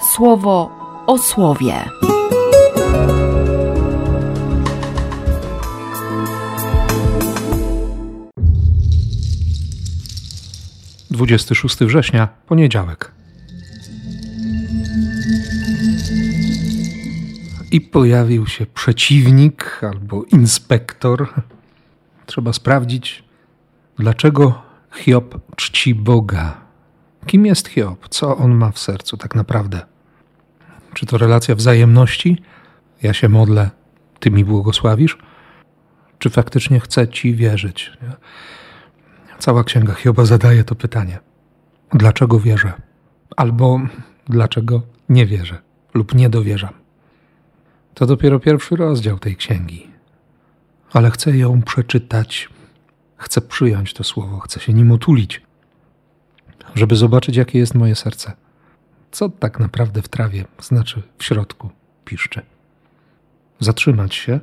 słowo o słowie. Dwudziesty szósty września, poniedziałek. I pojawił się przeciwnik albo inspektor. Trzeba sprawdzić, dlaczego Hiob czci Boga. Kim jest Hiob? Co on ma w sercu tak naprawdę? Czy to relacja wzajemności? Ja się modlę, ty mi błogosławisz? Czy faktycznie chce ci wierzyć? Cała księga Hioba zadaje to pytanie. Dlaczego wierzę? Albo dlaczego nie wierzę lub nie dowierzam? To dopiero pierwszy rozdział tej księgi. Ale chcę ją przeczytać. Chcę przyjąć to słowo, chcę się nim utulić, żeby zobaczyć, jakie jest moje serce. Co tak naprawdę w trawie, znaczy w środku, piszczy. Zatrzymać się,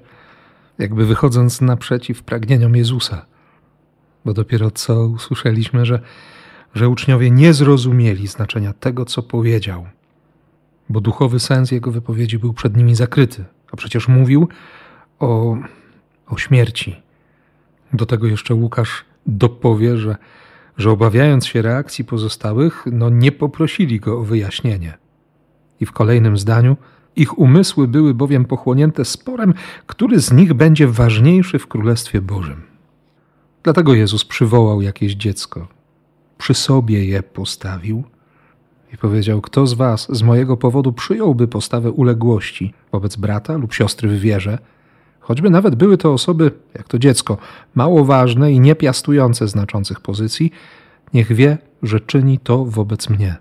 jakby wychodząc naprzeciw pragnieniom Jezusa. Bo dopiero co usłyszeliśmy, że, że uczniowie nie zrozumieli znaczenia tego, co powiedział – bo duchowy sens jego wypowiedzi był przed nimi zakryty, a przecież mówił o, o śmierci. Do tego jeszcze Łukasz dopowie, że, że obawiając się reakcji pozostałych, no nie poprosili go o wyjaśnienie. I w kolejnym zdaniu ich umysły były bowiem pochłonięte sporem, który z nich będzie ważniejszy w Królestwie Bożym. Dlatego Jezus przywołał jakieś dziecko, przy sobie je postawił – i powiedział: Kto z was z mojego powodu przyjąłby postawę uległości wobec brata lub siostry w wierze, choćby nawet były to osoby, jak to dziecko, mało ważne i niepiastujące znaczących pozycji, niech wie, że czyni to wobec mnie.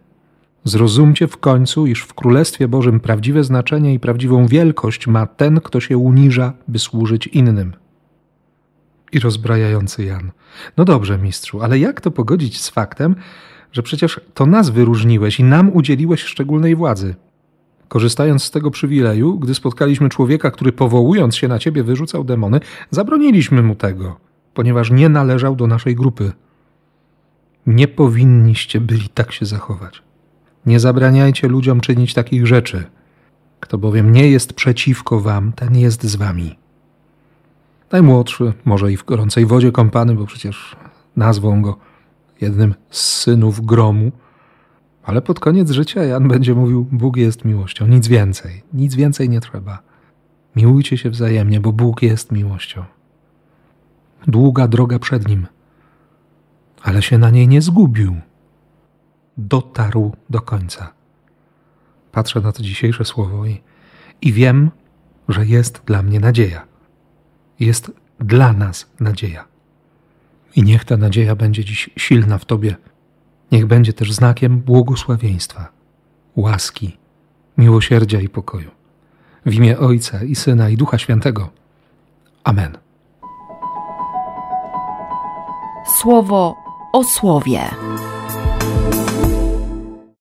Zrozumcie w końcu, iż w Królestwie Bożym prawdziwe znaczenie i prawdziwą wielkość ma ten, kto się uniża, by służyć innym. I rozbrajający Jan. No dobrze, mistrzu, ale jak to pogodzić z faktem, że przecież to nas wyróżniłeś i nam udzieliłeś szczególnej władzy. Korzystając z tego przywileju, gdy spotkaliśmy człowieka, który powołując się na ciebie wyrzucał demony, zabroniliśmy mu tego, ponieważ nie należał do naszej grupy. Nie powinniście byli tak się zachować. Nie zabraniajcie ludziom czynić takich rzeczy. Kto bowiem nie jest przeciwko wam, ten jest z wami. Najmłodszy, może i w gorącej wodzie kąpany, bo przecież nazwą go jednym z synów gromu. Ale pod koniec życia Jan będzie mówił: Bóg jest miłością, nic więcej, nic więcej nie trzeba. Miłujcie się wzajemnie, bo Bóg jest miłością. Długa droga przed nim, ale się na niej nie zgubił. Dotarł do końca. Patrzę na to dzisiejsze słowo i, i wiem, że jest dla mnie nadzieja. Jest dla nas nadzieja. I niech ta nadzieja będzie dziś silna w Tobie. Niech będzie też znakiem błogosławieństwa, łaski, miłosierdzia i pokoju. W imię Ojca i Syna i Ducha Świętego. Amen. Słowo o słowie.